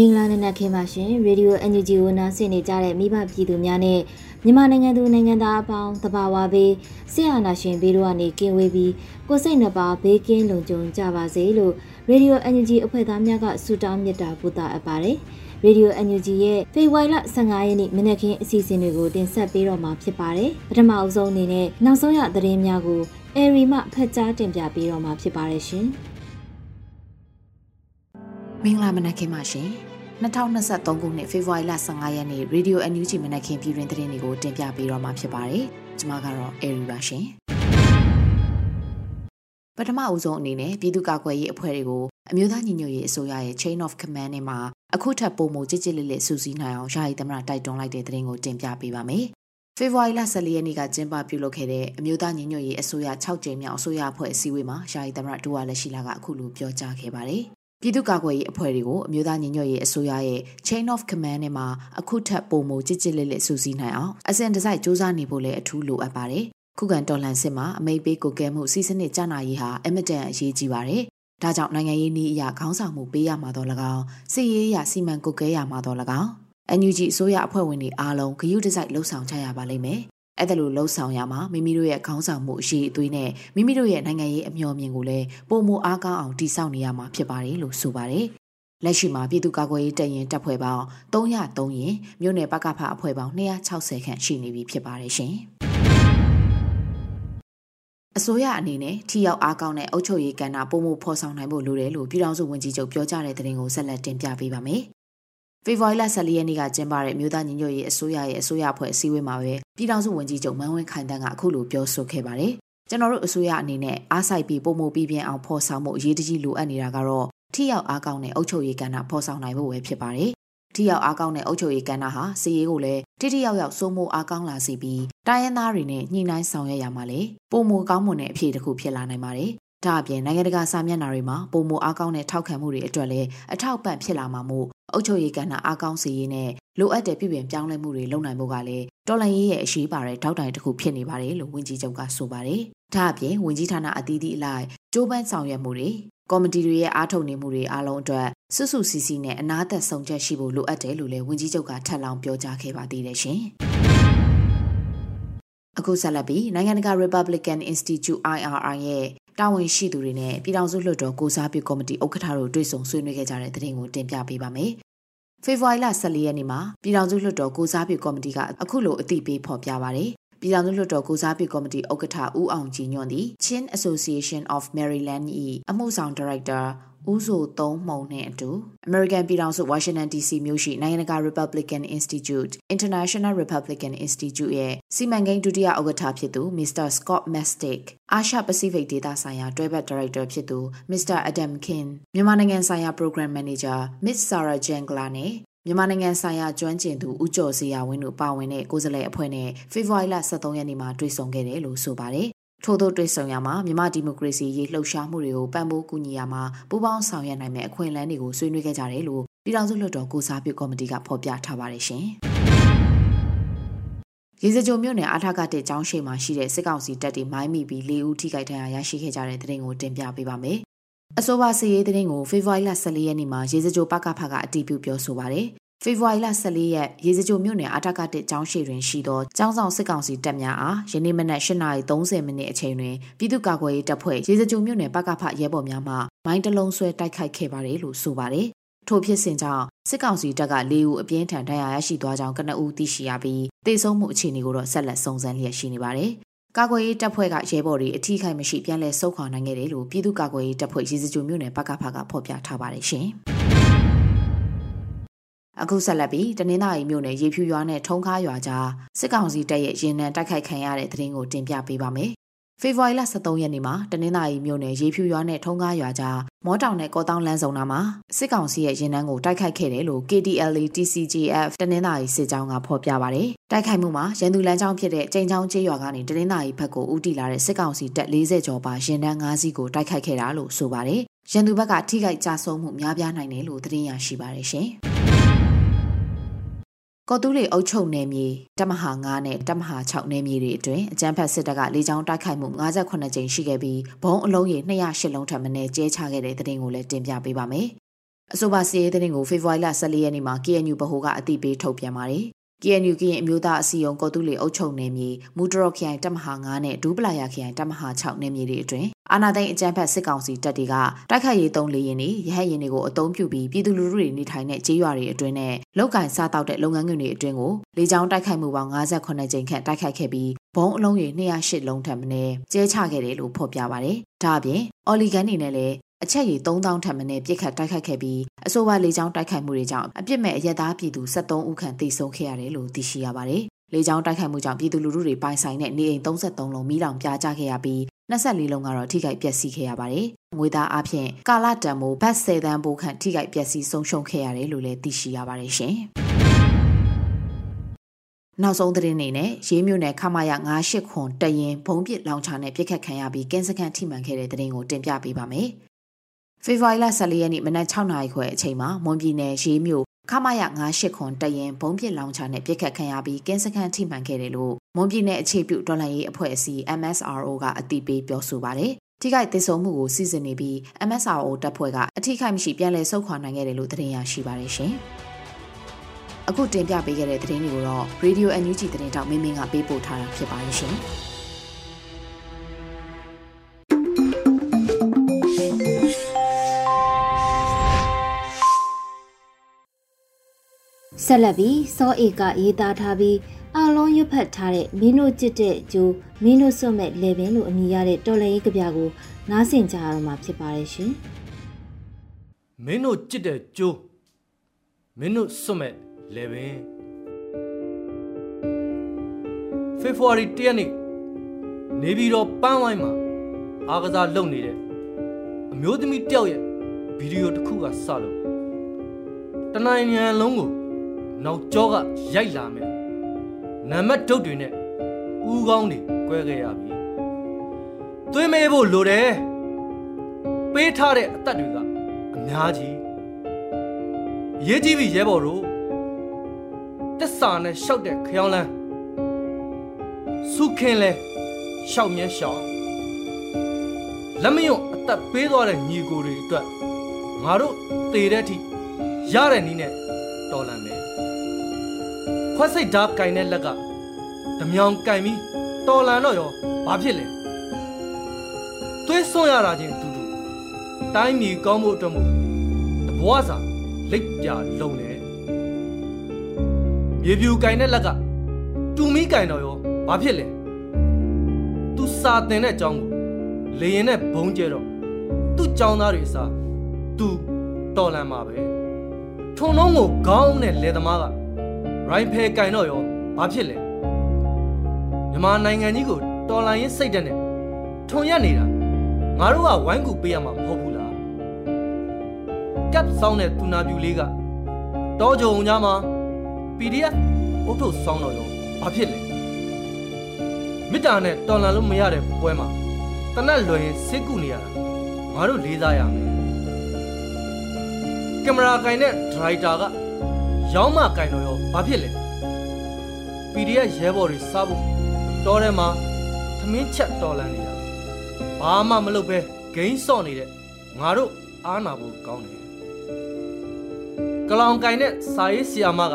မင်္ဂလာနံနက်ခင်းပါရှင်ရေဒီယို NUG ကိုနားဆင်နေကြတဲ့မိဘပြည်သူများနဲ့မြန်မာနိုင်ငံသူနိုင်ငံသားအပေါင်းတဘာဝဘေးဆရာနာရှင်ဘေးတို့ကနေကင်းဝေးပြီးကိုစိတ်နှပါဘေးကင်းလုံခြုံကြပါစေလို့ရေဒီယို NUG အဖွဲ့သားများကဆုတောင်းမေတ္တာပို့သအပ်ပါတယ်ရေဒီယို NUG ရဲ့ဖေဖော်ဝါရီလ15ရက်နေ့မနက်ခင်းအစီအစဉ်တွေကိုတင်ဆက်ပေးတော့မှာဖြစ်ပါတယ်ပထမအဆုံးအနေနဲ့နောက်ဆုံးရသတင်းများကိုအေရီမှဖတ်ကြားတင်ပြပေးတော့မှာဖြစ်ပါတယ်ရှင်။မင်္ဂလာမနက်ခင်းပါရှင် 2023ခုနှစ်ဖေဖော်ဝါရီလ15ရက်နေ့ Radio NUG မနက်ခင်းပြည်တွင်သတင်းတွေကိုတင်ပြပေးတော့မှာဖြစ်ပါတယ်ကျွန်မကတော့ Airy ပါရှင်ပထမအဦးဆုံးအနေနဲ့ပြည်သူ့ကာကွယ်ရေးအဖွဲ့တွေကိုအမျိုးသားညီညွတ်ရေးအစိုးရရဲ့ Chain of Command နဲ့မှာအခုထပ်ပုံမှုကြစ်ကြစ်လေးလေးစူးစီးနိုင်အောင်ယာယီသမရတိုက်တွန်းလိုက်တဲ့သတင်းကိုတင်ပြပေးပါမယ်ဖေဖော်ဝါရီလ14ရက်နေ့ကကျင်းပပြုလုပ်ခဲ့တဲ့အမျိုးသားညီညွတ်ရေးအစိုးရ6ကြိမ်မြောက်အစိုးရအဖွဲ့အစည်းအဝေးမှာယာယီသမရဒူဝါလက်ရှိလာကအခုလိုပြောကြားခဲ့ပါတယ်။ ပြည်သူ့ကာကွယ်ရေးအဖွဲ့တွေကိုအမျိုးသားညီညွတ်ရေးအစိုးရရဲ့ Chain of Command နဲ့မှာအခုထပ်ပုံမကြစ်ကြစ်လေးလေးစူးစီးနိုင်အောင်အစဉ်တစိုက်စ조사နေဖို့လည်းအထူးလိုအပ်ပါတယ်။ခုခံတော်လှန်စစ်မှာအမိတ်ပေးကိုကဲမှုစီစနစ်ကြနာရေးဟာအမတန်အရေးကြီးပါတယ်။ဒါကြောင့်နိုင်ငံရေးနည်းအရာခေါင်းဆောင်မှုပေးရမှာတော့၎င်းစစ်ရေးအရာစီမံကုတ်ကဲရမှာတော့၎င်း NUG အစိုးရအဖွဲ့ဝင်တွေအားလုံးဂရုတစိုက်လှုပ်ဆောင်ကြရပါလိမ့်မယ် အဲ့ဒါလိုလှုပ်ဆောင်ရမှာမိမိတို့ရဲ့ခေါင်းဆောင်မှုအရှိအသွေးနဲ့မိမိတို့ရဲ့နိုင်ငံရေးအမျှော်မြင်ကိုလည်းပုံမအားကောင်းအောင်တည်ဆောက်နေရမှာဖြစ်ပါတယ်လို့ဆိုပါတယ်။လက်ရှိမှာပြည်သူ့ကာကွယ်ရေးတပ်ရင်တပ်ဖွဲ့ပေါင်း303ရင်မြို့နယ်ပကဖအဖွဲ့ပေါင်း260ခန့်ရှိနေပြီဖြစ်ပါတယ်ရှင်။အစိုးရအနေနဲ့ထိရောက်အားကောင်းတဲ့အုပ်ချုပ်ရေးကဏ္ဍပုံမှုဖော်ဆောင်နိုင်ဖို့လိုတယ်လို့ပြည်ထောင်စုဝန်ကြီးချုပ်ပြောကြားတဲ့သတင်းကိုဆက်လက်တင်ပြပေးပါမယ်။ ဖေဖော်ဝါရီလ14ရက်နေ့ကကျင်းပတဲ့မြို့သားညီညွတ်ရေးအစိုးရရဲ့အစိုးရအဖွဲ့အစည်းအဝေးမှာပဲပြည်ထောင်စုဝန်ကြီးချုပ်မန်းဝင်းခိုင်တန်းကအခုလိုပြောဆိုခဲ့ပါတယ်။ကျွန်တော်တို့အစိုးရအနေနဲ့အားစိုက်ပြီးပုံမှုပြီးပြင်းအောင်ဖော်ဆောင်မှုအရေးတကြီးလိုအပ်နေတာကတော့ထိရောက်အားကောင်းတဲ့အုပ်ချုပ်ရေးကဏ္ဍဖော်ဆောင်နိုင်ဖို့ပဲဖြစ်ပါတယ်။ထိရောက်အားကောင်းတဲ့အုပ်ချုပ်ရေးကဏ္ဍဟာစီရေးကိုလည်းထိထိရောက်ရောက်စိုးမိုးအားကောင်းလာစေပြီးတိုင်းရင်းသားတွေနဲ့ညှိနှိုင်းဆောင်ရွက်ရမှာလေပုံမှုကောင်းမွန်တဲ့အဖြစ်တစ်ခုဖြစ်လာနိုင်ပါတယ်။ ဒါအပြင်နိုင်ငံတကာစာမျက်နှာတွေမှာပုံမအားကောင်းတဲ့ထောက်ခံမှုတွေအတွက်လည်းအထောက်ပံ့ဖြစ်လာမှာမို့အုပ်ချုပ်ရေးကဏ္ဍအားကောင်းစေရေးနဲ့လိုအပ်တဲ့ပြည်ပြင်ပြောင်းလဲမှုတွေလုပ်နိုင်ဖို့ကလည်းတော်လှန်ရေးရဲ့အရှိပါတဲ့ထောက်တိုင်တစ်ခုဖြစ်နေပါတယ်လို့ဝန်ကြီးချုပ်ကဆိုပါတယ်။ဒါအပြင်ဝန်ကြီးဌာနအသီးသီးအလိုက်ကြိုးပမ်းဆောင်ရွက်မှုတွေကော်မတီတွေရဲ့အားထုတ်နေမှုတွေအားလုံးအတွက်စွတ်စွစီစီနဲ့အနာသက်ဆုံးချက်ရှိဖို့လိုအပ်တယ်လို့လည်းဝန်ကြီးချုပ်ကထပ်လောင်းပြောကြားခဲ့ပါသေးတယ်ရှင်။အခုဆက်လက်ပြီးနိုင်ငံတကာ Republican Institute IRI ရဲ့ တာဝန်ရှိသူတွေနဲ့ပြည်ထောင်စုလွှတ်တော်ကိုစားပြုကော်မတီဥက္ကဋ္ဌတို့တွေ့ဆုံဆွေးနွေးခဲ့ကြတဲ့သတင်းကိုတင်ပြပေးပါမယ်။ဖေဖော်ဝါရီလ14ရက်နေ့မှာပြည်ထောင်စုလွှတ်တော်ကိုစားပြုကော်မတီကအခုလိုအသိပေးဖော်ပြပါရယ်။ပြည်ထောင်စုလွှတ်တော်ကိုစားပြုကော်မတီဥက္ကဋ္ဌဦးအောင်ကြည်ညွန့်သည် Chin Association of Maryland ၏အမှုဆောင်ဒါရိုက်တာ ဦးဆိုသုံးမှုံနဲ့အတူ American ပြည်ထောင်စု Washington DC မြို့ရှိနိုင်ငံတကာ Republican Institute International Republican Institute ရဲ့စီမံကိန်းဒုတိယဥက္ကဋ္ဌဖြစ်သူ Mr. Scott Mastick အာရှပစိဖိတ်ဒေသဆိုင်ရာတွဲဘက်ဒါရိုက်တာဖြစ်သူ Mr. Adam Kin မြန်မာနိုင်ငံဆိုင်ရာ Program Manager Miss Sarah Jangla နဲ့မြန်မာနိုင်ငံဆိုင်ရာကျွမ်းကျင်သူဦးကျော်စရာဝင်းတို့ပါဝင်တဲ့ကိုယ်စားလှယ်အဖွဲ့နဲ့ဖေဖော်ဝါရီလ23ရက်နေ့မှာတွေ့ဆုံခဲ့တယ်လို့ဆိုပါတယ် ထို့သောတွေ့ဆုံရမှာမြန်မာဒီမိုကရေစီရေးလှုပ်ရှားမှုတွေကိုပံ့ပိုးကူညီရမှာပူးပေါင်းဆောင်ရွက်နိုင်မယ့်အခွင့်အလမ်းတွေကိုဆွေးနွေးခဲ့ကြတယ်လို့ပြည်ထောင်စုလွှတ်တော်ကိုစားပြုကော်မတီကဖော်ပြထားပါတယ်ရှင်။ရေစကြိုမြို့နယ်အားထကတဲ့ကျောင်းရှိမှာရှိတဲ့စစ်ကောင်စီတပ်တွေမိုင်းမိပြီး၄ဦးထိခိုက်ဒဏ်ရာရရှိခဲ့ကြတဲ့တဲ့တင်ကိုတင်ပြပေးပါမယ်။အဆိုပါစီရေးတဲ့တင်ကိုဖေဖော်ဝါရီလ14ရက်နေ့မှာရေစကြိုပကဖကအတီးပြုပြောဆိုပါရယ် ဖေဖော်ဝါရီလ14ရက်ရေစကြိုမြို့နယ်အထက်ကတစ်ကျောင်းရှိတွင်ရှိသောကျောင်းဆောင်စစ်ကောင်စီတပ်များအားယနေ့မနက်8:30မိနစ်အချိန်တွင်ပြည်သူ့ကာကွယ်ရေးတပ်ဖွဲ့ရေစကြိုမြို့နယ်ပကဖရဲဘော်များမှမိုင်းတလုံးဆွဲတိုက်ခိုက်ခဲ့ပါတယ်လို့ဆိုပါတယ်။ထို့ဖြစ်စဉ်ကြောင့်စစ်ကောင်စီတပ်က၄ဦးအပြင်းထန်ဒဏ်ရာရရှိသွားကြောင်းကနဦးသိရှိရပြီးတေဆုံးမှုအခြေအနေကိုတော့ဆက်လက်စုံစမ်းလျက်ရှိနေပါတယ်။ကာကွယ်ရေးတပ်ဖွဲ့ကရဲဘော်တွေအထီးခိုက်မရှိပြန်လည်ဆုတ်ခွာနိုင်ခဲ့တယ်လို့ပြည်သူ့ကာကွယ်ရေးတပ်ဖွဲ့ရေစကြိုမြို့နယ်ပကဖကဖော်ပြထားပါတယ်ရှင်။ အခုဆက်လက်ပြီးတနင်္သာရီမြို့နယ်ရေဖြူရွာနဲ့ထုံခါရွာကြားစစ်ကောင်စီတပ်ရဲ့ရင်နံတိုက်ခိုက်ခံရတဲ့သတင်းကိုတင်ပြပေးပါမယ်။ဖေဖော်ဝါရီလ23ရက်နေ့မှာတနင်္သာရီမြို့နယ်ရေဖြူရွာနဲ့ထုံကားရွာကြားမောတောင်နဲ့ကောတောင်လမ်းစုံနာမှာစစ်ကောင်စီရဲ့ရင်နှန်းကိုတိုက်ခိုက်ခဲ့တယ်လို့ KDLA TCGF တနင်္သာရီစစ်ကြောင်းကဖော်ပြပါဗျ။တိုက်ခိုက်မှုမှာရန်သူလမ်းကြောင်းဖြစ်တဲ့ကျိန်ချောင်းကျေးရွာကနေတနင်္သာရီဘက်ကိုဦးတည်လာတဲ့စစ်ကောင်စီတပ်40ကျော်ပါရင်နှန်း5စီးကိုတိုက်ခိုက်ခဲ့တာလို့ဆိုပါတယ်။ရန်သူဘက်ကထိခိုက်ကြဆုံးမှုများပြားနိုင်တယ်လို့သတင်းရရှိပါတယ်ရှင်။ ကော်တူးလေအုပ်ချုပ်နယ်မြေတမဟာ9နဲ့တမဟာ6နယ်မြေတွေအတွင်းအကြမ်းဖက်စစ်တပ်ကလေကြောင်းတိုက်ခိုက်မှု58ကြိမ်ရှိခဲ့ပြီးဘုံအလုံးရေ208လုံးထပ်မံကျဲချခဲ့တဲ့တဲ့တင်ကိုလည်းတင်ပြပေးပါမယ်။အဆိုပါစီးရဲတဲ့တင်ကိုဖေဖော်ဝါရီလ14ရက်နေ့မှာ KNU ဗဟိုကအသိပေးထုတ်ပြန်ပါတယ်။ KNU ကရင်အမျိုးသားအစည်းအရုံးကော်တူးလေအုပ်ချုပ်နယ်မြေမူတရော့ခရိုင်တပ်မဟာ9နဲ့ဒူးပလာယာခရိုင်တပ်မဟာ6နယ်မြေတွေအတွင်းအာနာသိန်းအကြမ်းဖက်စစ်ကောင်စီတပ်တွေကတိုက်ခိုက်ရေးသုံးလေရင်တွေရဟတ်ရင်တွေကိုအုံပြုပြီးပြည်သူလူထုတွေနေထိုင်တဲ့ကျေးရွာတွေအတွင်းနဲ့လောက်ကင်စားတောက်တဲ့လုပ်ငန်းခွင်တွေအတွင်းကိုလေကြောင်းတိုက်ခိုက်မှုပေါင်း58ကြိမ်ခန့်တိုက်ခိုက်ခဲ့ပြီးဘုံအလုံးရေ208လုံးထပ်မင်းကျဲချခဲ့တယ်လို့ဖော်ပြပါတယ်။ဒါအပြင်အော်လီဂန်နေနဲ့လည်း အချက်ရည်3000ထပ်မင်းပြစ်ခတ်တိုက်ခိုက်ခဲ့ပြီးအဆိုပါလေကြောင်းတိုက်ခိုက်မှုတွေကြောင့်အပြစ်မဲ့အရက်သားပြည်သူ73ဦးခန့်သေဆုံးခဲ့ရတယ်လို့သိရှိရပါတယ်။လေကြောင်းတိုက်ခိုက်မှုကြောင့်ပြည်သူလူထုတွေပိုင်ဆိုင်တဲ့နေအိမ်33လုံးမိလောင်ပြာကျခဲ့ရပြီး24လုံးကတော့ထိခိုက်ပျက်စီးခဲ့ရပါတယ်။ငွေသားအဖြစ်ကာလတန်မိုးဘတ်10တန်းပိုးခန့်ထိခိုက်ပျက်စီးဆုံးရှုံးခဲ့ရတယ်လို့လည်းသိရှိရပါတယ်ရှင်။နောက်ဆုံးသတင်းအနေနဲ့ရေးမြို့နယ်ခမာရ98ခွန်တရင်ဘုံပစ်လောင်ချာနဲ့ပြစ်ခတ်ခံရပြီးကင်းစခန်းထိမှန်ခဲ့တဲ့သတင်းကိုတင်ပြပေးပါမယ်။ ဖေဖော်ဝါရီလ14ရက်နေ့မနက်6နာရီခွဲအချိန်မှာမွန်ပြည်နယ်ရေးမြို့ခမရ98ခွန်တရင်ဘုံပစ်လောင်ချာနဲ့ပြစ်ခတ်ခံရပြီးကင်းစခန်းထိမှန်ခဲ့တယ်လို့မွန်ပြည်နယ်အခြေပြုဒေါ်လာရေးအဖွဲ့အစည်း MSRO ကအတည်ပြုပြောဆိုပါတယ်။ထိခိုက်သေဆုံးမှုကိုစီစဉ်နေပြီး MSRO တပ်ဖွဲ့ကအထိခိုက်မရှိပြန်လည်ဆုတ်ခွာနိုင်ခဲ့တယ်လို့သတင်းရရှိပါတယ်ရှင်။အခုတင်ပြပေးခဲ့တဲ့သတင်းတွေကိုတော့ Radio NUG သတင်းတောက်မင်းမင်းကပေးပို့ထားတာဖြစ်ပါတယ်ရှင်။ ဆက်လက်ပြီးစောအေကရေးသားထားပြီးအလုံးရွတ်ဖတ်ထားတဲ့မင်းတို့ကြစ်တဲ့ဂျိုးမင်းတို့စွတ်မဲ့လေပင်လို့အမည်ရတဲ့တော်လည်ရေးကြပြကိုနားဆင်ကြရတော့မှာဖြစ်ပါတယ်ရှင်မင်းတို့ကြစ်တဲ့ဂျိုးမင်းတို့စွတ်မဲ့လေပင်ဖေဖော်ဝါရီ၁ရက်နေ့နေပြည်တော်ပန်းဝိုင်းမှာအားကစားလုပ်နေတဲ့အမျိုးသမီးတယောက်ရဲ့ဗီဒီယိုတစ်ခုကစလို့တနိုင်ငံလုံးကို နောက်ကျောကရိုက်လာမယ်နံပါတ်ဒုတ်တွေနဲ့ဦးကောင်းတွေကွဲခဲ့ရပြီသွေးမေးဖို့လိုတယ်ပေးထားတဲ့အသက်တွေကအများကြီးရေးကြည့်ပြီရဲဘော်တို့တက်စာနဲ့ရှောက်တဲ့ခရောင်းလန်းစုခင်းလဲရှောက်မြဲရှောက်လက်မယွန့်အသက်ပေးသွားတဲ့ညီကိုတွေအတွက်ငါတို့သေတဲ့အထိရတဲ့နည်းနဲ့တော်လန်မယ် ခွက်စိတ်ဓာတ်ကင်တဲ့လက်ကဓမြောင်ကင်ပြီးတော်လန်တော့ရောဘာဖြစ်လဲသွေးစွန့်ရတာချင်းတူတူတိုင်းပြည်ကောင်းဖို့အတွက်မို့တဘွားစာလိတ်ပြလုံနေမြေပြူကင်တဲ့လက်ကတူမီကင်တော့ရောဘာဖြစ်လဲသူစာတင်တဲ့အကြောင်းကိုလေရင်နဲ့ဘုံကျဲတော့သူ့ចောင်းသားတွေအစားသူတော်လန်မှာပဲထုံလုံးကိုခေါင်းနဲ့လေသမားက ရိုင်းဖဲကင်တော့ရောဘာဖြစ်လဲမြန်မာနိုင်ငံကြီးကိုတော်လိုင်းရင်စိတ်တက်နဲ့ထုံရက်နေတာငါတို့ကဝိုင်းကူပေးရမှာမဟုတ်ဘူးလားကပ်ဆောင်းတဲ့တူနာပြူလေးကတောကြုံကြမှာ PDF အုတ်ထုတ်ဆောင်းတော့ရောဘာဖြစ်လဲမေတ္တာနဲ့တော်လန်လို့မရတဲ့ပွဲမှာတနက်လွယ်ရင်စစ်ကူနေရတာငါတို့လေးစားရမယ်ကင်မရာကင်တဲ့ဒရိုက်တာက ရောင်းမကင်တော့ရောဘာဖြစ်လဲ PDF ရဲဘော်တွေစားဖို့တောထဲမှာသမင်းချက်တော်လန်နေတာဘာမှမလုပ်ပဲဂိမ်းစော့နေတဲ့ငါတို့အားနာဖို့ကောင်းတယ်ကလောင်ကင်နဲ့စာရေးဆီယာမက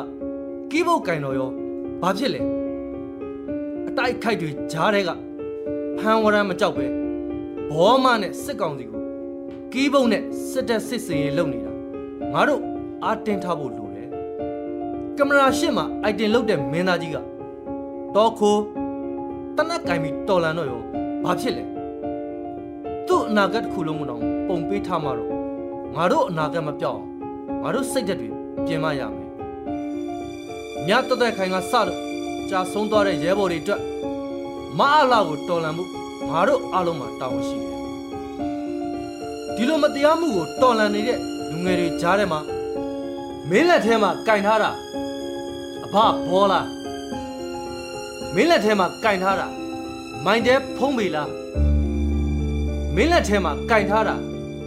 ကီးဘုတ်ကင်တော်ရောဘာဖြစ်လဲအတိုက်ခိုက်တွေကြားတဲ့ကဖန်ဝရမ်းမကြောက်ပဲဘောမနဲ့စစ်ကောင်စီကိုကီးဘုတ်နဲ့စစ်တပ်စစ်စင်ရေးလုပ်နေတာငါတို့အာတင်ထားဖို့လိုတယ် ကင်မရာရှစ်မှာအိုက်တင်လုပ်တဲ့မင်းသားကြီးကတော့ခိုးတနက်ကင်ပြီးတော်လန်တော့ရောဘာဖြစ်လဲသူ့အနာဂတ်တစ်ခုလုံးကတော့ပုံပေးထားမှာတော့ငါတို့အနာဂတ်မပြောင်းအောင်ငါတို့စိတ်ဓာတ်တွေပြင်မရမယ်မြတ်တသက်ခိုင်ကစလို့ကြာဆုံးသွားတဲ့ရဲဘော်တွေအတွက်မအားလာကိုတော်လန်မှုငါတို့အားလုံးမှာတာဝန်ရှိတယ်ဒီလိုမတရားမှုကိုတော်လန်နေတဲ့လူငယ်တွေကြားထဲမှာမင်းလက်ထဲမှာကင်ထားတာအ ဘဘောလားမင်းလက်ထဲမှာကင်ထားတာမိုင်းတဲဖုံးပေလားမင်းလက်ထဲမှာကင်ထားတာ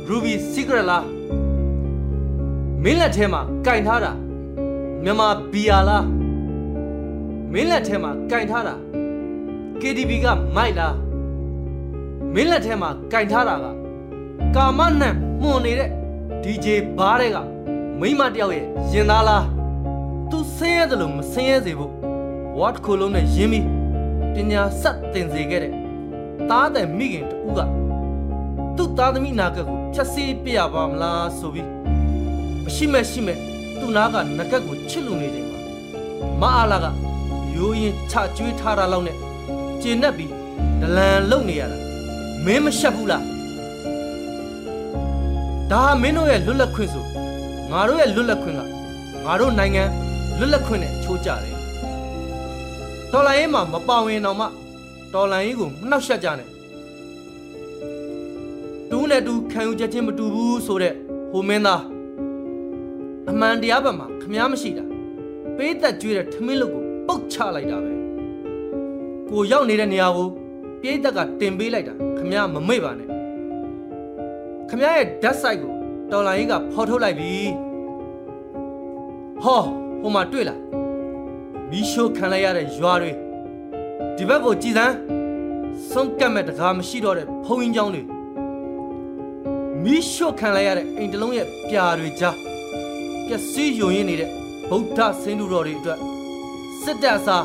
Ruby Secret လားမင်းလက်ထဲမှာကင်ထားတာမြန်မာဘီယာလားမင်းလက်ထဲမှာကင်ထားတာ KDB ကမိုက်လားမင်းလက်ထဲမှာကင်ထားတာကကာမနံမှုန်နေတဲ့ DJ ဘားတဲ့ကမိမတယောက်ရဲ့ရင်သားလား သူဆင်းရဲတယ်လို့မဆင်းရဲစေဖို့ what ခိုလုံးနဲ့ရင်းပြီးပညာဆက်တင်စေခဲ့တဲ့သားတဲ့မိခင်တူကသူ့သားသမီးနာကကိုဖြတ်စီးပြရပါမလားဆိုပြီးမရှိမဲ့ရှိမဲ့သူ့နာကနကက်ကိုချစ်လူနေတယ်မှာမအားလာကရိုးရင်ချကျွေးထားတာလောက်နဲ့ကျေနပ်ပြီးဒလန်လုံနေရတာမင်းမရှက်ဘူးလားဒါမင်းတို့ရဲ့လွတ်လပ်ခွင့်ဆိုငါတို့ရဲ့လွတ်လပ်ခွင့်ကငါတို့နိုင်ငံ လွတ်လပ်ခွင့်နဲ့ချိုးကြတယ်တော်လိုင်းရေးမှာမပါဝင်တော့မှတော်လိုင်းရေးကိုမနှောက်ယှက်ကြနဲ့တူးနဲ့တူခံယူချက်ချင်းမတူဘူးဆိုတဲ့ဟိုမင်းသားအမှန်တရားဘက်မှာခမားမရှိတာပေးသက်ကျွေးတဲ့ထမင်းလုတ်ကိုပုတ်ချလိုက်တာပဲကိုရောက်နေတဲ့နေရာကိုပြေးသက်ကတင်ပေးလိုက်တာခမားမမေ့ပါနဲ့ခမားရဲ့ဓာတ်ဆိုင်ကိုတော်လိုင်းရေးကဖော်ထုတ်လိုက်ပြီဟော ဟိုမှာတွေ့လားမီးရှို့ခံလိုက်ရတဲ့ရွာတွေဒီဘက်ကိုကြည်စမ်းဆုံးကတ်မဲ့တကားမရှိတော့တဲ့ဘုံရင်းချောင်းတွေမီးရှို့ခံလိုက်ရတဲ့အိမ်တလုံးရဲ့ပြာတွေကြားပျက်စီးယုံရင်းနေတဲ့ဗုဒ္ဓဆင်းတုတော်တွေအတွက်စစ်တပ်စာ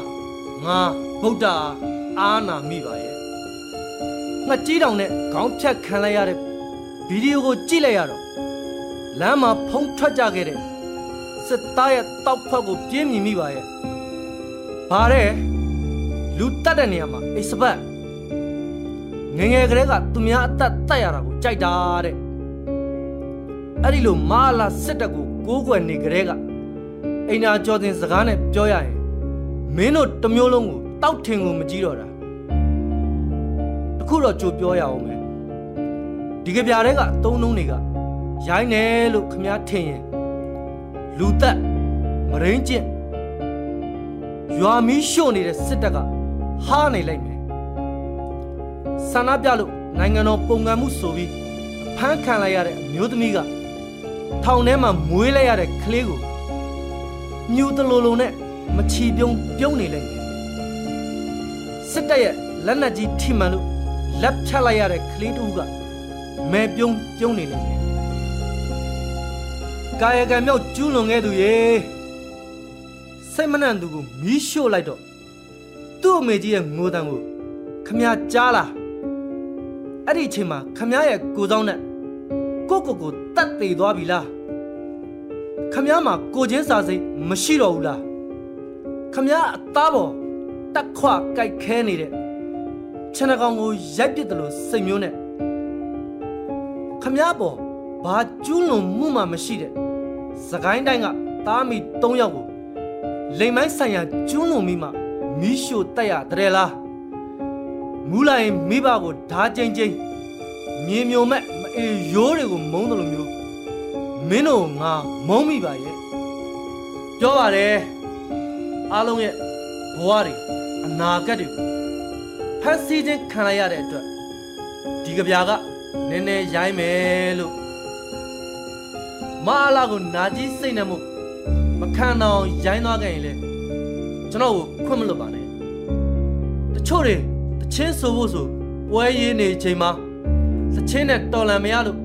ငါဗုဒ္ဓအာနာမိပါရဲ့ငါကြီးတောင်နဲ့ခေါင်းဖြတ်ခံလိုက်ရတဲ့ဗီဒီယိုကိုကြည့်လိုက်ရတော့လမ်းမှာဖုံးထွက်ကြခဲ့တဲ့ စစ်သားရဲ့တောက်ဖက်ကိုပြင်းမြင်မိပါရဲ့။ဘာတဲ့လူတတ်တဲ့နေရာမှာအိစပတ်ငယ်ငယ်ကလေးကသူများအသက်တတ်ရတာကိုကြိုက်တာတဲ့။အဲ့ဒီလိုမာလာစစ်တပ်ကိုကိုးကွယ်နေကလေးကအိမ်နာကျော်တင်စကားနဲ့ပြောရရင်မင်းတို့တစ်မျိုးလုံးကိုတောက်ထင်ကိုမကြည့်တော့တာ။တခုတော့ကြိုပြောရအောင်မယ်။ဒီကပြားတွေကအတုံးလုံးတွေကရိုင်းနေလို့ခမားထင်ရင် လူသက်မရင်းကျင့်ရွာမီးရှို့နေတဲ့စစ်တပ်ကဟားနေလိုက်မယ်ဆန္ဒပြလို့နိုင်ငံတော်ပုံကံမှုဆိုပြီးဖမ်းခံလိုက်ရတဲ့အမျိုးသမီးကထောင်ထဲမှာမွေးလိုက်ရတဲ့ကလေးကိုညူတလိုလိုနဲ့မချီပြုံးပြုံးနေလိုက်မယ်စစ်တပ်ရဲ့လက်နက်ကြီးထိမှန်လို့လက်ဖြတ်လိုက်ရတဲ့ကလေးတူကမဲပြုံးပြုံးနေလိုက်မယ် ကာယကံမြောက်ကျူးလွန်ခဲ့သူရေစိတ်မနှံ့သူကိုမီးရှို့လိုက်တော့သူ့အမေကြီးရဲ့ငိုတံကိုခမရကြားလားအဲ့ဒီအချိန်မှာခမရရဲ့ကိုစောင်းနဲ့ကိုကိုကိုတတ်သေးသွားပြီလားခမရမှာကိုချင်းစာစိတ်မရှိတော့ဘူးလားခမရအသားပေါ်တက်ခွကြိုက်ခဲနေတဲ့ခြံကောင်ကိုရိုက်ပစ်တယ်လို့စိတ်မျိုးနဲ့ခမရပေါ်ဘာကျူးလွန်မှုမှမရှိတဲ့ စကိုင်းတိုင်းကသားမီ၃ယောက်ကိုလိမ်မိုင်းဆိုင်ရာကျူးလွန်မိမှမီးရှို့တက်ရတဲ့လားမူးလိုက်မိဘကိုဓာချင်းချင်းမြေမြုံမဲ့မအေရိုးတွေကိုမုန်းတယ်လို့မျိုးမင်းတို့ငါမုန်းမိပါရဲ့ပြောပါတယ်အားလုံးရဲ့ဘဝတွေအနာဂတ်တွေဖန်ဆီးခြင်းခံလိုက်ရတဲ့အတွက်ဒီကြပြာကနည်းနည်းရိုင်းမယ်လို့ မအားလာကိုနာကြီးစိတ်နဲ့မို့မခံတော့ရိုင်းသွားခဲ့ရင်လေကျွန်တော်ကိုခွင့်မလွတ်ပါနဲ့တချို့တွေတချင်းဆိုဖို့ဆိုပွဲရေးနေချိန်မှာတချင်းနဲ့တော်လန်မရလို့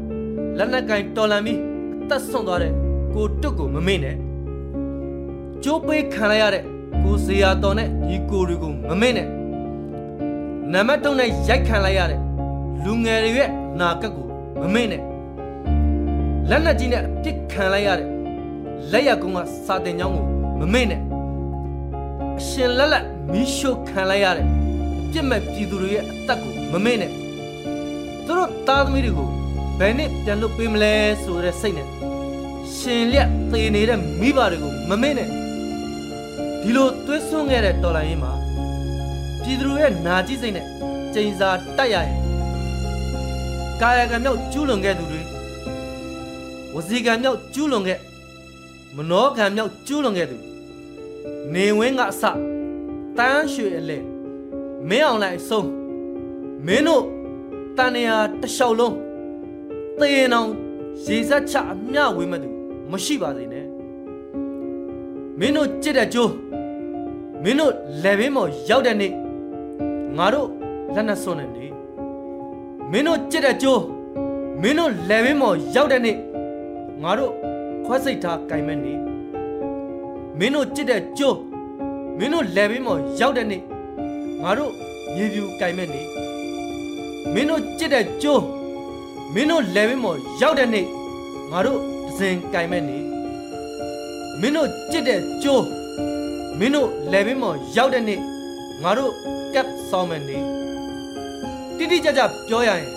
လက်နက်ကင်တော်လန်ပြီးအသက်ဆုံးသွားတဲ့ကိုတွတ်ကိုမမေ့နဲ့ကျိုးပေးခံလိုက်ရတဲ့ကိုဇေယျတော်နဲ့ညီကိုတွေကိုမမေ့နဲ့နံပါတ်3နဲ့ရိုက်ခံလိုက်ရတဲ့လူငယ်တွေရဲ့နာကက်ကိုမမေ့နဲ့ လက်နက်ကြီးနဲ့အပစ်ခံလိုက်ရတဲ့လက်ရကုန်းကစာတင်ကြောင်းကိုမမေ့နဲ့အရှင်လက်လက်မီးရှို့ခံလိုက်ရတဲ့ပြစ်မဲ့ပြည်သူတွေရဲ့အသက်ကိုမမေ့နဲ့သူတို့သားသမီးတွေကိုဘယ်နဲ့ပြန်လွတ်ပေးမလဲဆိုတဲ့စိတ်နဲ့ရှင်လက်သေနေတဲ့မိဘတွေကိုမမေ့နဲ့ဒီလိုသွေးစွန်းခဲ့တဲ့တော်လိုင်းရင်မှာပြည်သူတွေရဲ့နာကြီးစိတ်နဲ့ကျိန်စာတိုက်ရရင်ကာယကံမြောက်ကျူးလွန်ခဲ့သူတွေ ဝစီကံမြောက်ကျူးလွန်ခဲ့မနောကံမြောက်ကျူးလွန်ခဲ့သူနေဝင်းကအစတန်းရွှေအလဲမင်းအောင်လိုက်အဆုံးမင်းတို့တန်နေရာတစ်လျှောက်လုံးသေရင်အောင်ရေစက်ချအမျှဝေးမဲ့သူမရှိပါစေနဲ့မင်းတို့ကြစ်တဲ့ကျိုးမင်းတို့လက်ဘင်းပေါ်ရောက်တဲ့နေ့ငါတို့လက်နဲ့စွန့်နေနေမင်းတို့ကြစ်တဲ့ကျိုးမင်းတို့လက်ဘင်းပေါ်ရောက်တဲ့နေ့ ငါတို့ခွဲစိတ်ထားကင်မဲ့နေမင်းတို့ကြစ်တဲ့ကျိုးမင်းတို့လက်ဘင်းပေါ်ရောက်တဲ့နေ့ငါတို့မြေပြူကင်မဲ့နေမင်းတို့ကြစ်တဲ့ကျိုးမင်းတို့လက်ဘင်းပေါ်ရောက်တဲ့နေ့ငါတို့ဒဇင်ကင်မဲ့နေမင်းတို့ကြစ်တဲ့ကျိုးမင်းတို့လက်ဘင်းပေါ်ရောက်တဲ့နေ့ငါတို့ကပ်ဆောင်မဲ့နေတိတိကျကျပြောရရင်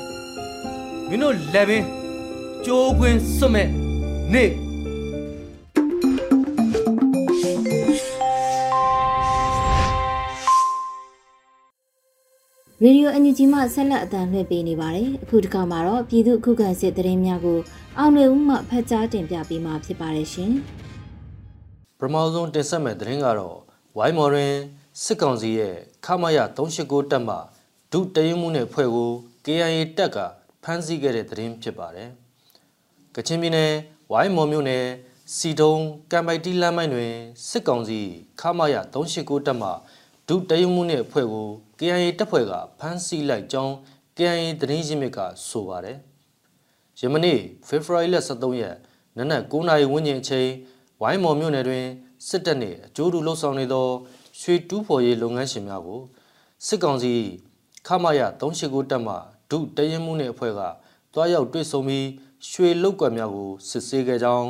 မင်းတို့လက်ဘင်းကျိုးခွင်းစွတ်မဲ့ နေ့ရေဒီယိုအန်ယူဂျီမှဆက်လက်အသံလွှင့်ပေးနေပါတယ်အခုတစ်ခါမှာတော့ပြည်သူခုခံစစ်တရင်များကိုအောင်လွေဦးမှဖတ်ကြားတင်ပြပေးမှာဖြစ်ပါတယ်ရှင်ပထမဆုံးတင်ဆက်မဲ့သတင်းကတော့ဝိုင်းမော်တွင်စစ်ကောင်စီရဲ့ခမရ389တပ်မှဒုတရင်မှုနဲ့ဖွဲ့ကို KIA တပ်ကဖမ်းဆီးခဲ့တဲ့သတင်းဖြစ်ပါတယ်။ကချင်ပြည်နယ် ဝိုင်းမော်မြို့နယ်စီတုံကံပိုက်တီလမ်းမိုင်းတွင်စစ်ကောင်စီခမရ389တပ်မှဒုတရင်မှုနဲ့ဖွဲ့ကို KIA တပ်ဖွဲ့ကဖမ်းဆီးလိုက်ကြောင်း KIA သတင်းရင်းမြစ်ကဆိုပါတယ်။ယမနေ့ဖေဖော်ဝါရီလ23ရက်နနက်9:00နာရီဝန်းကျင်အချိန်ဝိုင်းမော်မြို့နယ်တွင်စစ်တပ်နှင့်အကျိုးတူလှုပ်ဆောင်နေသောရွှေတူးဖော်ရေးလုပ်ငန်းရှင်များကိုစစ်ကောင်စီခမရ389တပ်မှဒုတရင်မှုနှင့်အဖွဲ့ကတွားရောက်တွေ့ဆုံပြီး ရွှေလုတ်ကွက်များကိုစစ်ဆေးခဲ့ကြောင်း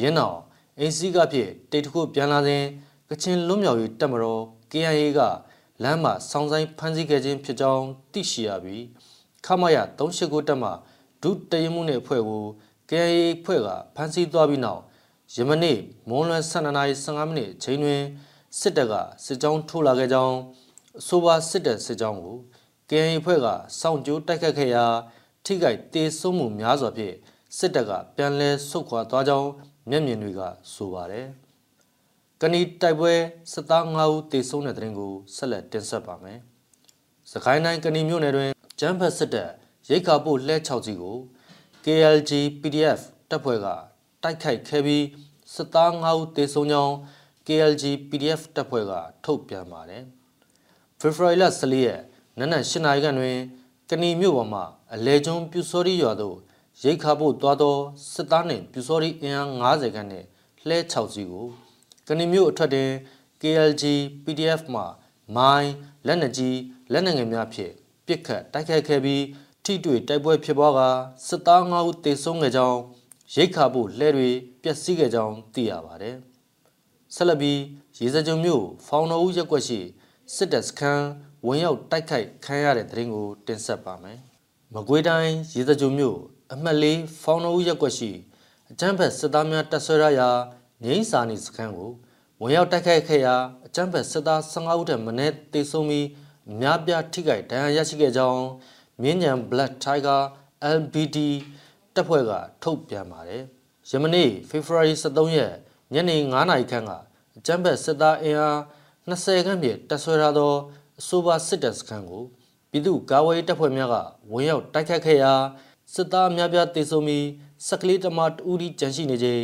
ရင်းတော်အင်းစည်းကဖြင့်တိတ်တခုပြန်လာစဉ်ကချင်လွတ်မြောက်ရေးတပ်မတော် KIA ကလမ်းမှာစောင်းဆိုင်ဖမ်းဆီးခဲ့ခြင်းဖြစ်ကြောင်းသိရှိရပြီးခမရ389တပ်မှဒုတရင်မှုနှင့်အဖွဲ့ကို KIA ဖွဲ့ကဖမ်းဆီးသွားပြီးနောက်ယမနေ့မွန်းလွယ်12:15မိနစ်အချိန်တွင်စစ်တပ်ကစစ်ကြောင်းထိုးလာခဲ့ကြောင်းအဆိုပါစစ်တပ်စစ်ကြောင်းကို KNY ဖွဲ့ကစောင့်ကြိုးတိုက်ခတ်ခဲ့ရာ ထိခိုက်တေဆုံးမှုများစွာဖြင့်စစ်တပ်ကပြန်လည်ဆုတ်ခွာသွားကြောင်းမျက်မြင်တွေကဆိုပါတယ်။ကဏီတိုက်ပွဲစစ်သား9ဦးတေဆုံးတဲ့တဲ့ရင်ကိုဆက်လက်တင်ဆက်ပါမယ်။စကိုင်းတိုင်းကဏီမြို့နယ်တွင်ကျန်းဖတ်စစ်တပ်ရိတ်ခါပို့လှဲ6စီကို KLG PDF တပ်ဖွဲ့ကတိုက်ခိုက်ခဲ့ပြီးစစ်သား9ဦးတေဆုံးကြောင်း KLG PDF တပ်ဖွဲ့ကထုတ်ပြန်ပါတယ်။ဖေဖော်ဝါရီလ14ရက်နနက်8နာရီခန့်တွင် ကဏီမြို့ပေါ်မှာအလဲကျွန်းပြူစောရီရွာသို့ရိတ်ခါဖို့သွားသောစစ်သားနှင့်ပြူစောရီအင်အား90ခန့်နှင့်လှဲ6စီးကိုကဏီမြို့အထက်တွင် KLG PDF မှမိုင်းလက်နက်ကြီးလက်နက်ငယ်များဖြင့်ပစ်ခတ်တိုက်ခိုက်ခဲ့ပြီးထိတွေ့တိုက်ပွဲဖြစ်ပွားကစစ်သား9ဦးသေဆုံးခဲ့ကြောင်းရိတ်ခါဖို့လှဲတွေပျက်စီးခဲ့ကြောင်းသိရပါတယ်။ဆက်လက်ပြီးရေစကြုံမြို့ဖောင်တော်ဦးရက်ွက်ရှိ စစ်တပ်စခန်းဝင်ရောက်တိုက်ခိုက်ခံရတဲ့တဲ့ရင်ကိုတင်ဆက်ပါမယ်။မကွေးတိုင်းရေစကြုံမြို့အမှတ်လေးဖောင်တော်ဦးရက်ွက်ရှိအကြမ်းဖက်စစ်သားများတပ်ဆွဲရရာငိမ့်စာနေစခန်းကိုဝင်ရောက်တိုက်ခိုက်ခဲ့ရာအကြမ်းဖက်စစ်သား15ဦးထက်မနည်းတေဆုံးပြီးအများပြားထိခိုက်ဒဏ်ရာရရှိခဲ့ကြောင်းမြင်းညံ Black Tiger LBD တပ်ဖွဲ့ကထုတ်ပြန်ပါတယ်။ယမနေ့ဖေဖော်ဝါရီ23ရက်ညနေ9:00နာရီခန့်ကအကြမ်းဖက်စစ်သားအင်အား 20ခန့်ဖြင့်တပ်ဆွဲထားသောအဆိုပါစစ်တပ်စခန်းကိုပြည်သူ့ကာကွယ်ရေးတပ်ဖွဲ့များကဝင်ရောက်တိုက်ခတ်ခဲ့ရာစစ်သားများပြားတေဆုံးပြီးစက်ကလေးတမတူဒီကြန့်ရှိနေချိန်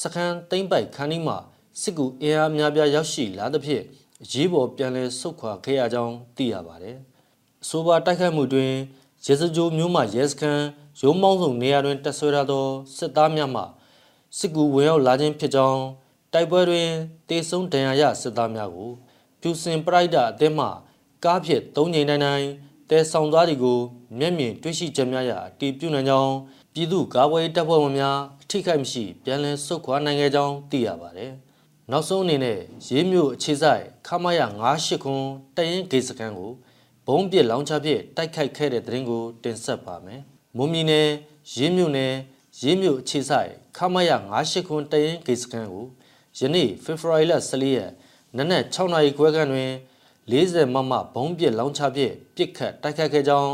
စခန်းသိမ့်ပိုက်ခန်းဒီမှာစစ်ကူအင်အားများပြားရောက်ရှိလာသဖြင့်ရေးပေါ်ပြန်လည်ဆုတ်ခွာခဲ့ရကြောင်းသိရပါတယ်။အဆိုပါတိုက်ခိုက်မှုတွင်ရဲစကြိုးမျိုးမှရဲစခန်းရုံးမောင်းဆောင်နေရာတွင်တက်ဆွဲထားသောစစ်သားများမှစစ်ကူဝင်ရောက်လာခြင်းဖြစ်ကြောင်း တိုက်ပွဲတွင်တေဆုံးဒဏ်ရာရစစ်သားများကိုပြူစင်ပရိုက်တာအသင်းမှကားဖြင့်သုံးချိန်တိုင်းတိုင်းတဲဆောင်သွားသည်ကိုမျက်မြင်တွေ့ရှိချက်များရာအတည်ပြုနိုင်ကြောင်းပြည်သူ့ကာကွယ်တပ်ဖွဲ့ဝင်များအထိခိုက်မရှိပြန်လည်ဆုတ်ခွာနိုင်ခဲ့ကြောင်းသိရပါတယ်။နောက်ဆုံးအနေနဲ့ရေးမြို့အခြေဆိုင်ခမရ98ခွန်တရင်ဂေစကန်ကိုဘုံပစ်လောင်ချဖြင့်တိုက်ခိုက်ခဲ့တဲ့တဲ့ရင်ကိုတင်ဆက်ပါမယ်။မွန်ပြည်နယ်ရေးမြို့နယ်ရေးမြို့အခြေဆိုင်ခမရ98ခွန်တရင်ဂေစကန်ကို ယနေ့ဖေဖော်ဝါရီလ14ရက်နနက်6နာရီခွဲခန့်တွင်40မမဘုံပစ်လောင်ချဖြင့်ပစ်ခတ်တိုက်ခိုက်ခဲ့ကြောင်း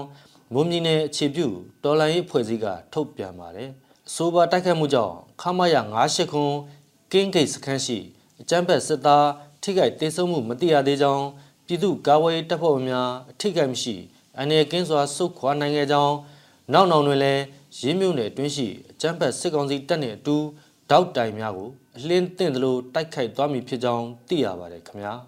မွန်ပြည်နယ်အခြေပြုတော်လိုင်းရေးဖွဲ့စည်းကထုတ်ပြန်ပါတယ်။အဆိုပါတိုက်ခိုက်မှုကြောင့်ခမရ98ခွန်ကင်းဂိတ်စခန်းရှိအကြမ်းဖက်စစ်သားထိခိုက်ဒေဆုံးမှုမတိရသေးကြောင်းပြည်သူ့ကာကွယ်တပ်ဖွဲ့များအထိခိုက်မရှိအနေကင်းစွာစုခွာနိုင်ခဲ့ကြောင်းနောက်နောက်တွင်လည်းရင်းမြုပ်နယ်အတွင်းရှိအကြမ်းဖက်စစ်ကောင်စီတပ်နှင့်အတူတောက်တိုင်များကို အလင်းသင့်သလိုတိုက်ခိုက်သွားမည်ဖြစ်ကြောင်းသိရပါတယ်ခင်ဗျာ။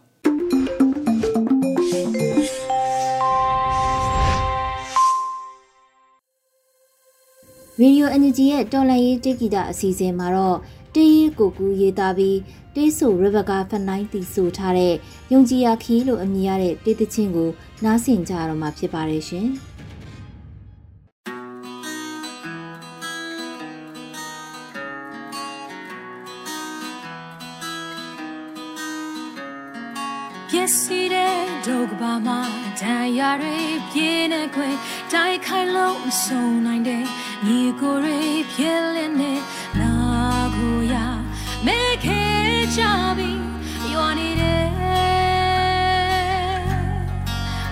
Radio Energy ရဲ့တော်လန်ရေးတိဂီတာအစီအစဉ်မှာတော့တေးရီကိုကူရေးသားပြီးတေးဆိုရဘကာဖနိုင်းတီဆိုထားတဲ့ယုံကြည်ရခီလို့အမည်ရတဲ့တေးသချင်းကိုနားဆင်ကြရတော့မှာဖြစ်ပါတယ်ရှင်။ မှာဒဏ်ရာတွေပြင်းနေခွေတိုက်ခိုင်လို့မဆုံးနိုင်တဲ့ညီကိုတွေဖြစ်လင်းနေလာကိုရမဲခဲကြပြီရွာနေတဲ့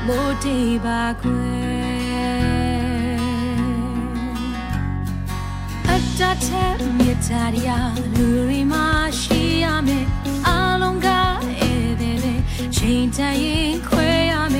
မိုးတေးပါခွေအတ္တတဲ့မြေတားရလူရီမရှိရမယ်အလုံးကဧည့်သည် ချိန်တန်ရင်ခွဲရမယ်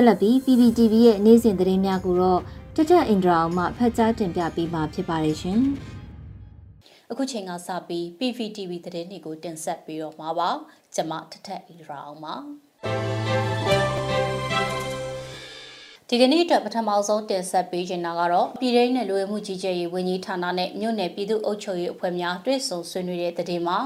ဆက်လက်ပြီး PPTV ရဲ့နေ့စဉ်သတင်းများကိုတော့တထက်အင်ဒရာအောင်မှဖတ်ကြားတင်ပြပေးမှာဖြစ်ပါတယ်ရှင်။အခုချိန်ကစပြီး PVTV သတင်းတွေကိုတင်ဆက်ပြီးတော့မှာပါကျွန်မထထက်အီရာအောင်ပါဒီကနေ့အတွက်ပထမဆုံးတင်ဆက်ပေးချင်တာကတော့ပြည်ထောင်နဲ့လူဝင်မှုကြီးကြပ်ရေးဝန်ကြီးဌာနနဲ့မြို့နယ်ပြည်သူ့အုပ်ချုပ်ရေးအဖွဲ့များတွဲဆုံဆွေးနွေးတဲ့တဲ့တင်မှာ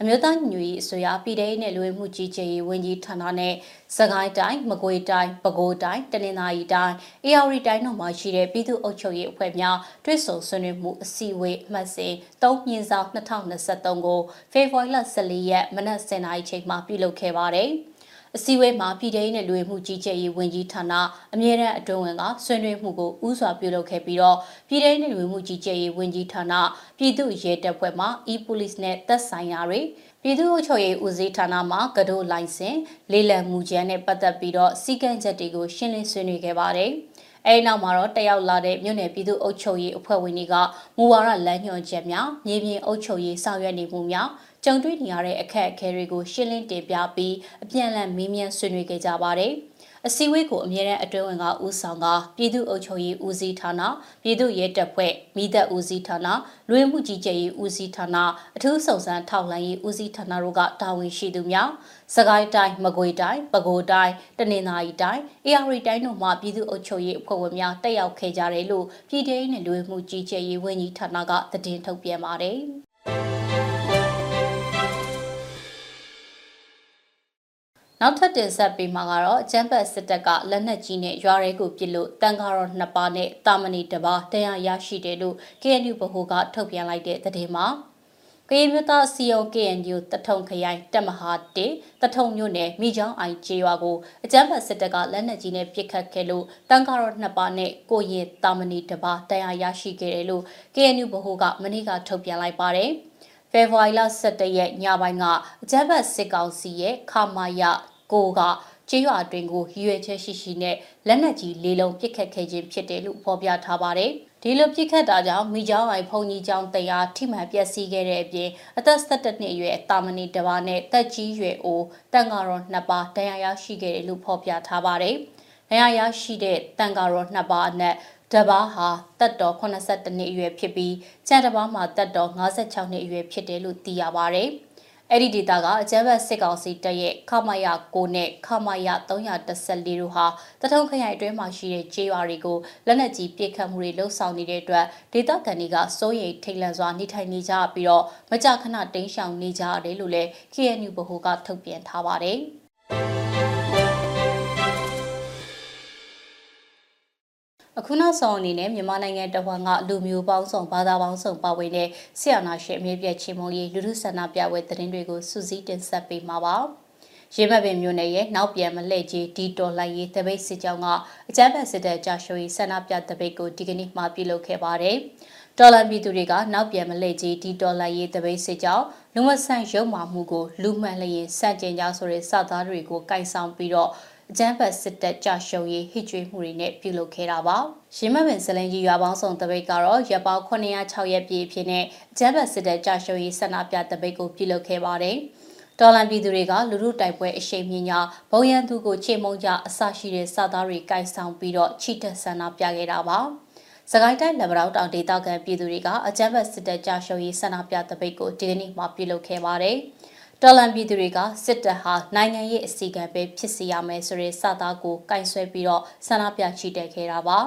အမျိုးသားညီညွတ်ရေးအစိုးရပြည်ထောင်နဲ့လူဝင်မှုကြီးကြပ်ရေးဝန်ကြီးဌာနနဲ့စကိုင်းတိုင်းမကွေးတိုင်းပဲခူးတိုင်းတနင်္သာရီတိုင်းအေရဝတီတိုင်းတို့မှာရှိတဲ့ပြည်သူ့အုပ်ချုပ်ရေးအဖွဲ့များတွဲဆုံဆွေးနွေးမှုအစည်းအဝေးအမှတ်စဉ်3မြင်းဆောင်2023ကိုဖေဖော်ဝါရီလ14ရက်မနက်10:00နာရီချိန်မှာပြုလုပ်ခဲ့ပါတယ်။ အစည်းအဝေးမှာပြည်ထောင်နဲ့လူဝင်မှုကြီးကြပ်ရေးဝန်ကြီးဌာနအမြဲတမ်းအတွင်းဝင်ကဆွေးနွေးမှုကိုဥစွာပြုလုပ်ခဲ့ပြီးတော့ပြည်ထောင်နဲ့လူဝင်မှုကြီးကြပ်ရေးဝန်ကြီးဌာနပြည်သူ့ရဲတပ်ဖွဲ့မှ e-police နဲ့သက်ဆိုင်ရာတွေပြည်သူ့အုပ်ချုပ်ရေးဦးစီးဌာနမှကဒိုလိုင်စင်လေးလံမှုကျန်းနဲ့ပတ်သက်ပြီးတော့စီကံချက်တွေကိုရှင်းလင်းဆွေးနွေးခဲ့ပါတယ်။အဲဒီနောက်မှာတော့တက်ရောက်လာတဲ့မြို့နယ်ပြည်သူ့အုပ်ချုပ်ရေးအဖွဲ့ဝင်တွေကမူဝါဒလမ်းညွှန်ချက်များမြေပြင်အုပ်ချုပ်ရေးဆောင်ရွက်နေမှုများ ကြုံတွေ့နေရတဲ့အခက်အခဲတွေကိုရှင်းလင်းတင်ပြပြီးအပြန်အလှန်မေးမြန်းဆွေးနွေးခဲ့ကြပါတယ်။အစည်းအဝေးကိုအမြဲတမ်းအတွင်းဝင်ကဦးဆောင်ကပြည်သူ့အုပ်ချုပ်ရေးဦးစီးဌာနပြည်သူ့ရဲတပ်ဖွဲ့မိသက်ဦးစီးဌာနလူဝင်မှုကြီးကြပ်ရေးဦးစီးဌာနအထူးစုံစမ်းထောက်လှမ်းရေးဦးစီးဌာနတို့ကတာဝန်ရှိသူများစကိုင်းတိုင်းမကွေတိုင်းပဲခူးတိုင်းတနင်္သာရီတိုင်းအေရဝတီတိုင်းတို့မှပြည်သူ့အုပ်ချုပ်ရေးအဖွဲ့ဝင်များတက်ရောက်ခဲ့ကြတယ်လို့ပြည်ထောင်စုလူဝင်မှုကြီးကြပ်ရေးဝန်ကြီးဌာနကသတင်းထုတ်ပြန်ပါတယ်။ နောက်ထပ်တင်ဆက်ပေးမှာကတော့အချမ်းဘတ်စစ်တပ်ကလက်နက်ကြီးနဲ့ရွာရဲကိုပစ်လို့တန်ကားတော်နှစ်ပါးနဲ့တာမဏီတစ်ပါးတရားရရှိတယ်လို့ KNU ဗဟိုကထုတ်ပြန်လိုက်တဲ့သတင်းမှာကရင်မျိုးသားစီယုံ KNU တထုံခရိုင်တက်မဟာတေတထုံမြို့နယ်မိချောင်းအိုင်ကျေးရွာကိုအကြမ်းဖက်စစ်တပ်ကလက်နက်ကြီးနဲ့ပစ်ခတ်ခဲ့လို့တန်ကားတော်နှစ်ပါးနဲ့ကိုရင်တာမဏီတစ်ပါးတရားရရှိခဲ့တယ်လို့ KNU ဗဟိုကမနေ့ကထုတ်ပြန်လိုက်ပါတယ်ဖေဖော်ဝါရီလ17ရက်ညပိုင်းကအကြမ်းဖက်စစ်ကောင်စီရဲ့ခမာယ ကိုကကျေးရွာအတွင်းကိုရည်ရွယ်ချက်ရှိရှိနဲ့လက်နက်ကြီးလေးလုံးပစ်ခတ်ခဲ့ခြင်းဖြစ်တယ်လို့ဖော်ပြထားပါတယ်။ဒီလိုပစ်ခတ်တာကြောင့်မိကျောင်းအိုင်ဖုန်ကြီးကျောင်းတရားထိမှန်ပျက်စီးခဲ့တဲ့အပြင်အသက်17နှစ်အရွယ်တာမဏီတစ်ပါးနဲ့တက်ကြီးရွယ်အိုတန်ကာရောနှစ်ပါးဒဏ်ရာရရှိခဲ့တယ်လို့ဖော်ပြထားပါတယ်။ဒဏ်ရာရရှိတဲ့တန်ကာရောနှစ်ပါးအနက်တပါးဟာတက်တော်82နှစ်အရွယ်ဖြစ်ပြီးကျန်တပါးမှာတက်တော်56နှစ်အရွယ်ဖြစ်တယ်လို့သိရပါတယ်။ အဲ့ဒီဒေတာကအကြမ်းဖက်စစ်ကောင်စီတပ်ရဲ့ခမရ9နဲ့ခမရ314တို့ဟာတထုံခရိုင်အတွင်းမှာရှိတဲ့ကျေးရွာတွေကိုလက်နက်ကြီးပစ်ခတ်မှုတွေလှုပ်ဆောင်နေတဲ့အတွက်ဒေသခံတွေကစိုးရိမ်ထိတ်လန့်စွာနေထိုင်နေကြပြီးတော့မကြာခဏတိမ်းရှောင်နေကြရတယ်လို့လည်း KNU ဗဟိုကထုတ်ပြန်ထားပါတယ်။ အခုနောက်ဆုံးအနေနဲ့မြန်မာနိုင်ငံတဝန်းကလူမျိုးပေါင်းစုံဘာသာပေါင်းစုံပါဝင်တဲ့ဆရာနာရှင်အမြင့်ပြည့်ချီမုံရေးလူထုဆန္ဒပြပွဲသတင်းတွေကိုစူးစီးတင်ဆက်ပေးမှာပါ။ရေမပင်မြို့နယ်ရဲ့နောက်ပြန်မလှည့်ကြီးဒီတော်လိုက်ရေးတပိတ်စစ်ကြောင်းကအကြမ်းဖက်စစ်တပ်ကြာရှိုးရေးဆန္ဒပြတပိတ်ကိုဒီကနေ့မှပြုလုပ်ခဲ့ပါတယ်။တော်လန်ပြည်သူတွေကနောက်ပြန်မလှည့်ကြီးဒီတော်လိုက်ရေးတပိတ်စစ်ကြောင်းလူမဆန့်ရုံမာမှုကိုလူမှန်လျင်စန့်ကျင်ကြဆိုတဲ့စသားတွေကိုကိုင်ဆောင်ပြီးတော့ အကြမ်းဖက်စစ်တပ်ကြရှုံရေးဟစ်ကြွေးမှုတွေနဲ့ပြုလုပ်ခဲ့တာပါ။ရင်းမပင်စလင်ကြီးရွာပေါင်းစုံတပိတ်ကတော့ရပ်ပေါင်း906ရက်ပြည့်ဖြစ်နဲ့အကြမ်းဖက်စစ်တပ်ကြရှုံရေးဆန္ဒပြတပိတ်ကိုပြုလုပ်ခဲ့ပါတယ်။တော်လန်ပြည်သူတွေကလူလူတိုက်ပွဲအရှိန်မြင့်ညာဘုံရန်သူကိုချေမုံကြအဆရှိတဲ့စသားတွေကိုင်ဆောင်ပြီးတော့ချီတက်ဆန္ဒပြခဲ့တာပါ။စကိုင်းတိုင်းလက်ဗရောက်တောင်ဒေသခံပြည်သူတွေကအကြမ်းဖက်စစ်တပ်ကြရှုံရေးဆန္ဒပြတပိတ်ကိုဒီကနေ့မှပြုလုပ်ခဲ့ပါတယ်။ တော်လန်ပြည်သူတွေကစစ်တပ်ဟာနိုင်ငံရေးအစီအကံပဲဖြစ်စီရမယ်ဆိုတဲ့စကားကိုကင်ဆွဲပြီးတော့ဆန္ဒပြချီတက်ခဲ့တာပါ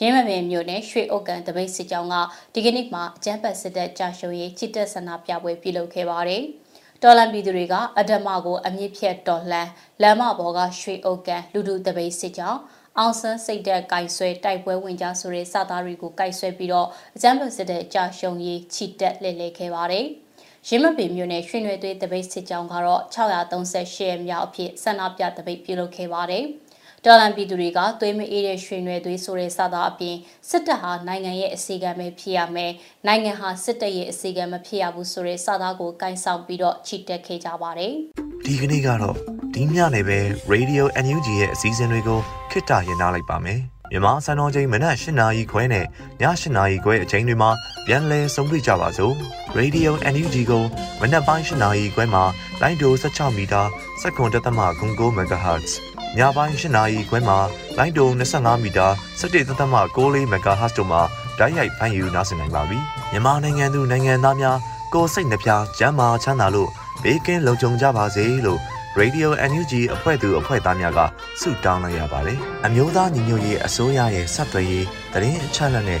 ရင်းမပင်မြို့နယ်ရွှေဥက္ကန်တပိတ်စစ်ကြောင်းကဒီကနေ့မှာအကြမ်းဖက်စစ်တပ်ကြာရှုံးရေးချစ်တက်ဆန္ဒပြပွဲပြုလုပ်ခဲ့ပါတယ်။တော်လန်ပြည်သူတွေကအဓမ္မကိုအမြင့်ဖြတ်တော်လှန်လမ်းမပေါ်ကရွှေဥက္ကန်လူလူတပိတ်စစ်ကြောင်းအောင်ဆန်းစိတ်တဲ့ကိုင်ဆွဲတိုက်ပွဲဝင်ကြဆိုတဲ့စသားတွေကိုကိုင်ဆွဲပြီးတော့အကြမ်းဖက်စစ်တပ်ကြာရှုံးရေးချစ်တက်လှည့်လည်ခဲ့ပါတယ်။ ရင်းမပင်မြို့နယ်ရွှေနွယ်သွေးတပိတ်စစ်ကြောင်းကတော့638ရက်မြောက်အဖြစ်ဆန္ဒပြတပိတ်ပြုလုပ်ခဲ့ပါတယ်။တော်လန်ပြည်သူတွေကသွေးမအေးတဲ့ရွှေနွယ်သွေးဆိုတဲ့စကားအပြင်စစ်တပ်ဟာနိုင်ငံရဲ့အစီအကံပဲဖြစ်ရမယ်။နိုင်ငံဟာစစ်တပ်ရဲ့အစီအကံမဖြစ်ရဘူးဆိုတဲ့စကားကိုကင်ဆောင်ပြီးတော့ချီတက်ခဲ့ကြပါတယ်။ဒီကနေ့ကတော့ဒီညနေပဲ Radio NUG ရဲ့အစည်းအဝေးတွေကိုခਿੱတရရနိုင်ပါမယ်။မြန်မာစံတော်ချိန်မနက်၈နာရီခွဲနဲ့ည၈နာရီခွဲအချိန်တွေမှာပြန်လည်ဆုံးဖြတ်ကြပါစို့ Radio NUG ကိုမနက်ပိုင်း၈နာရီခွဲမှာလိုင်းဒို16မီတာစက္ကန့်တသမ9 MHz ညပိုင်း၈နာရီခွဲမှာလိုင်းဒို25မီတာ17သမ6 MHz တို့မှာဓာတ်ရိုက်ဖမ်းယူနားဆင်နိုင်ပါပြီမြန်မာနိုင်ငံသူနိုင်ငံသားများကိုယ်စိတ်နှပြကျန်းမာချမ်းသာလို့ဘေးကင်းလုံခြုံကြပါစေလို့ Radio NUG အဖွဲ့သူအဖွဲ့သားများကဆုတောင်းလိုက်ရပါတယ်။အမျိုးသားညီညွတ်ရေးအစိုးရရဲ့စက်သွေးရေးတရင်အချက်အလက်နဲ့